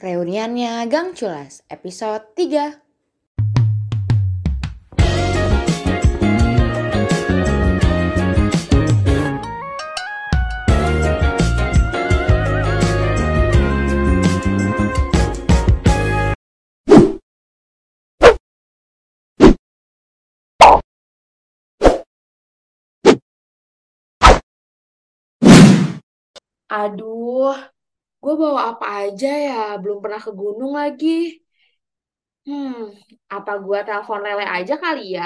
Reuniannya Gang Culas, episode 3. Aduh, gue bawa apa aja ya? Belum pernah ke gunung lagi. Hmm, apa gue telepon Lele aja kali ya?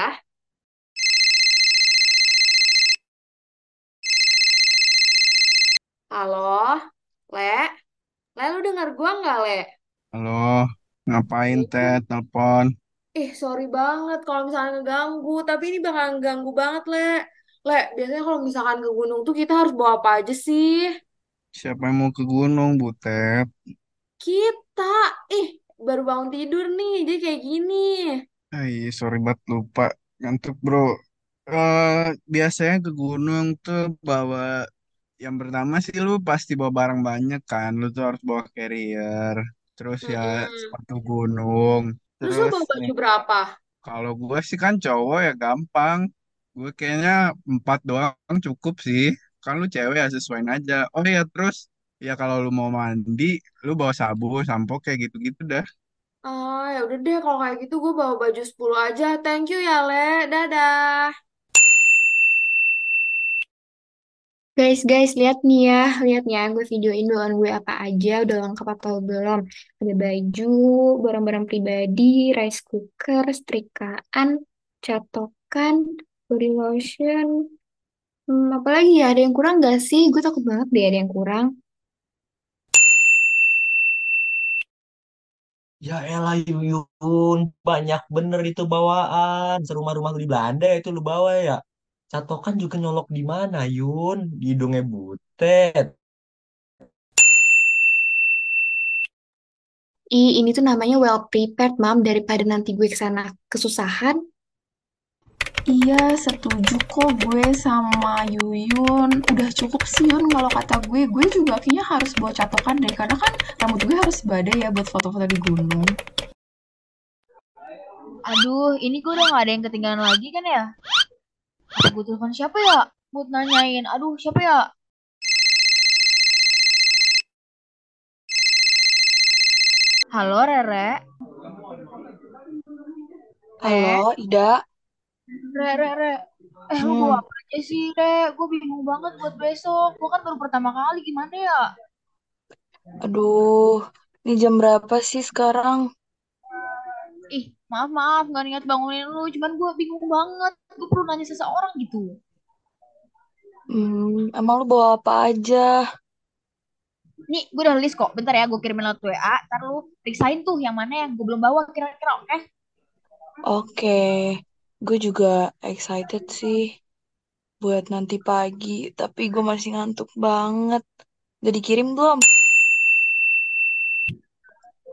Halo, Le? Le, lu denger gue nggak, Le? Halo, ngapain teh telepon? eh sorry banget kalau misalnya ngeganggu, tapi ini bakal ngeganggu banget, Le. Le, biasanya kalau misalkan ke gunung tuh kita harus bawa apa aja sih? Siapa yang mau ke gunung, Butet? Kita, ih, baru bangun tidur nih, jadi kayak gini. Ay, sorry banget lupa. Ngantuk, bro. Eh, biasanya ke gunung tuh bawa yang pertama sih lu pasti bawa barang banyak kan. Lu tuh harus bawa carrier. Terus ya Mm-mm. sepatu gunung. Terus lu Terus bawa nih, baju berapa? kalau gue sih kan cowok ya gampang. Gue kayaknya empat doang cukup sih. Kan lu cewek ya sesuaiin aja. Oh iya, terus ya kalau lu mau mandi, lu bawa sabun, sampo kayak gitu-gitu dah. Ah, ya udah deh kalau kayak gitu gue bawa baju 10 aja. Thank you ya, Le. Dadah. Guys, guys, lihat nih ya, lihat nih ya, gue videoin bawaan gue apa aja, udah lengkap atau belum. Ada baju, barang-barang pribadi, rice cooker, setrikaan, catokan, body lotion, hmm, apa lagi ya, ada yang kurang gak sih? Gue takut banget deh ada yang kurang. Ya elah Yuyun, banyak bener itu bawaan. Serumah-rumah lu di Belanda ya itu lu bawa ya. Catokan juga nyolok di mana, Yun? Di hidungnya butet. Ih, ini tuh namanya well prepared, Mam, daripada nanti gue ke sana kesusahan. Iya, setuju kok gue sama Yuyun. Udah cukup sih Yun kalau kata gue. Gue juga kayaknya harus bawa catokan deh. Karena kan rambut gue harus badai ya buat foto-foto di gunung. Aduh, ini gue udah gak ada yang ketinggalan lagi kan ya? Apa gue telepon siapa ya? Buat nanyain. Aduh, siapa ya? Halo, Rere. Re, Halo, Ida. Re, Re, Re. Eh, lu bawa Hmm, apa aja sih, Re? Gue bingung banget buat besok. Gue kan baru pertama kali, gimana ya? aduh. Ini jam berapa sih sekarang? Ih, maaf, maaf. Gak niat bangunin lu. Cuman gue bingung banget. Gue perlu nanya seseorang gitu. Hmm, emang lu bawa apa aja? Nih, gue udah list kok. Bentar ya, gue kirimin lewat WA. Ntar lu periksain tuh yang mana yang gue belum bawa kira-kira, oke? Oke, gue juga excited sih buat nanti pagi. Tapi gue masih ngantuk banget. Udah dikirim belum?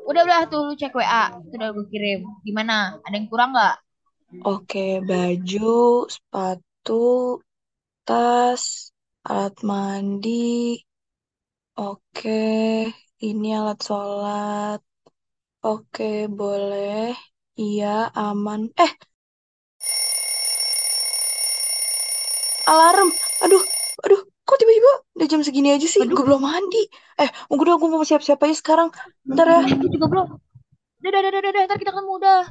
Udah, udah tuh lu cek WA. Itu udah gue kirim. Gimana? Ada yang kurang nggak? Oke, baju, sepatu, tas, alat mandi. Oke, ini alat sholat. Oke, boleh. Iya, aman. Eh, alarm. Aduh, aduh. Kok tiba-tiba udah jam segini aja sih? Aduh, Gue belum mandi. Eh, udah gue mau siap-siap aja sekarang. Bentar ya. gue juga belum. Udah, udah, udah. Ntar kita ketemu udah.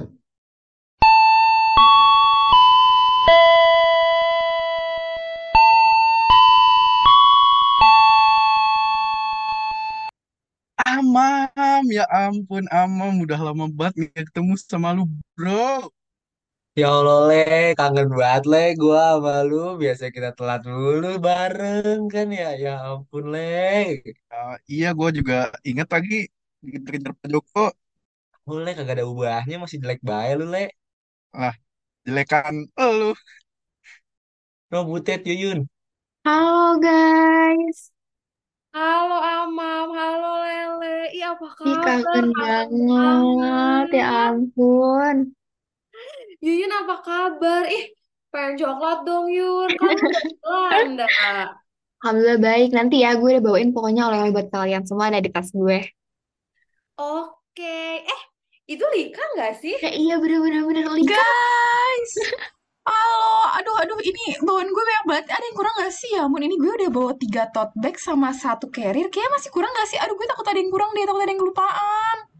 Amam, ya ampun Amam, udah lama banget nggak ketemu sama lu, bro. Ya Allah, Le. Kangen banget, Le. Gua sama lu. Biasa kita telat dulu bareng kan ya. Ya ampun, Le. Ah, iya, gue juga inget lagi dikejar Pak Joko. Lu, Le, kagak ada ubahnya. Masih jelek bae lu, Le. Lah, jelekan lu. No, butet, Yuyun. Halo guys, Halo Amam, halo Lele. Ih, apa ih kabar? kangen Kangen banget, ya banget. ampun. Yuyun apa kabar? Ih, pengen coklat dong Yun. Kan lu dari Belanda. Alhamdulillah baik, nanti ya gue udah bawain pokoknya oleh-oleh buat kalian semua ada di tas gue. Oke. Eh, itu Lika nggak sih? Ya iya bener-bener bener Lika. Guys, halo, aduh, aduh, ini bawaan gue banyak banget. Ada yang kurang gak sih ya? Mun ini gue udah bawa tiga tote bag sama satu carrier. Kayaknya masih kurang gak sih? Aduh, gue takut ada yang kurang deh, takut ada yang kelupaan.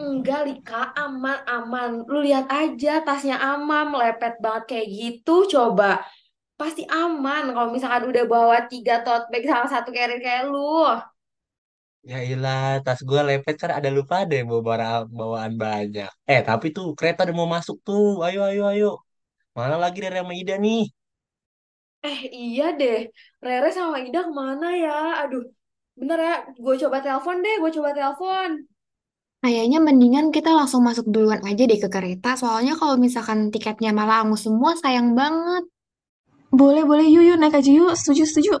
Enggak, Lika, aman, aman. Lu lihat aja tasnya aman, melepet banget kayak gitu. Coba, pasti aman kalau misalkan udah bawa tiga tote bag sama satu carrier kayak lu. Ya ilah, tas gue lepet kan ada lupa deh bawa barang bawaan banyak. Eh, tapi tuh kereta udah mau masuk tuh. Ayo, ayo, ayo. Mana lagi dari sama Ida nih? Eh, iya deh. Rere sama Ida ke mana ya? Aduh, bentar ya. Gue coba telepon deh, gue coba telepon. Kayaknya mendingan kita langsung masuk duluan aja deh ke kereta. Soalnya kalau misalkan tiketnya malah angus semua sayang banget. Boleh, boleh, yuk, yuk, naik aja yuk. Setuju, setuju.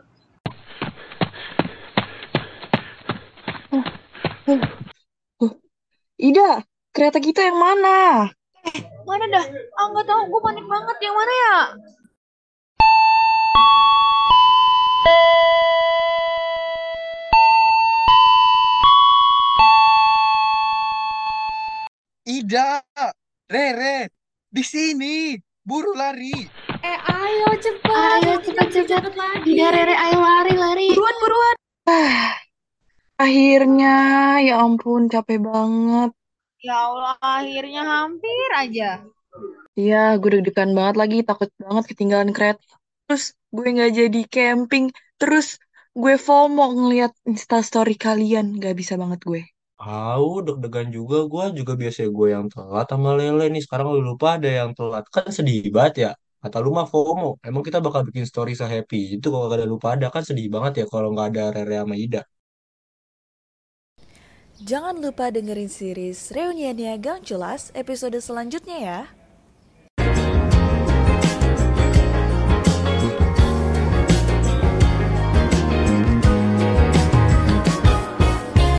Ida, kereta kita yang mana? Mana dah? Ah nggak tahu, gue panik banget. Yang mana ya? Ida, Rere, di sini, buru lari. Eh, ayo cepat. Ayo cepet-cepet. cepet lagi. Ida Rere ayo lari lari. Buruan, buruan. Akhirnya, ya ampun, capek banget. Ya Allah, akhirnya hampir aja. Iya, gue deg-degan banget lagi, takut banget ketinggalan kereta. Terus gue nggak jadi camping. Terus gue FOMO ngeliat instastory kalian, gak bisa banget gue. Tahu, deg-degan juga gue juga biasanya gue yang telat sama Lele nih. Sekarang lu lupa ada yang telat. Kan sedih banget ya. Kata lu mah FOMO. Emang kita bakal bikin story se-happy itu kalau gak ada lupa ada kan sedih banget ya kalau nggak ada Rere sama Ida. Jangan lupa dengerin series Reuniannya Gang Culas episode selanjutnya ya.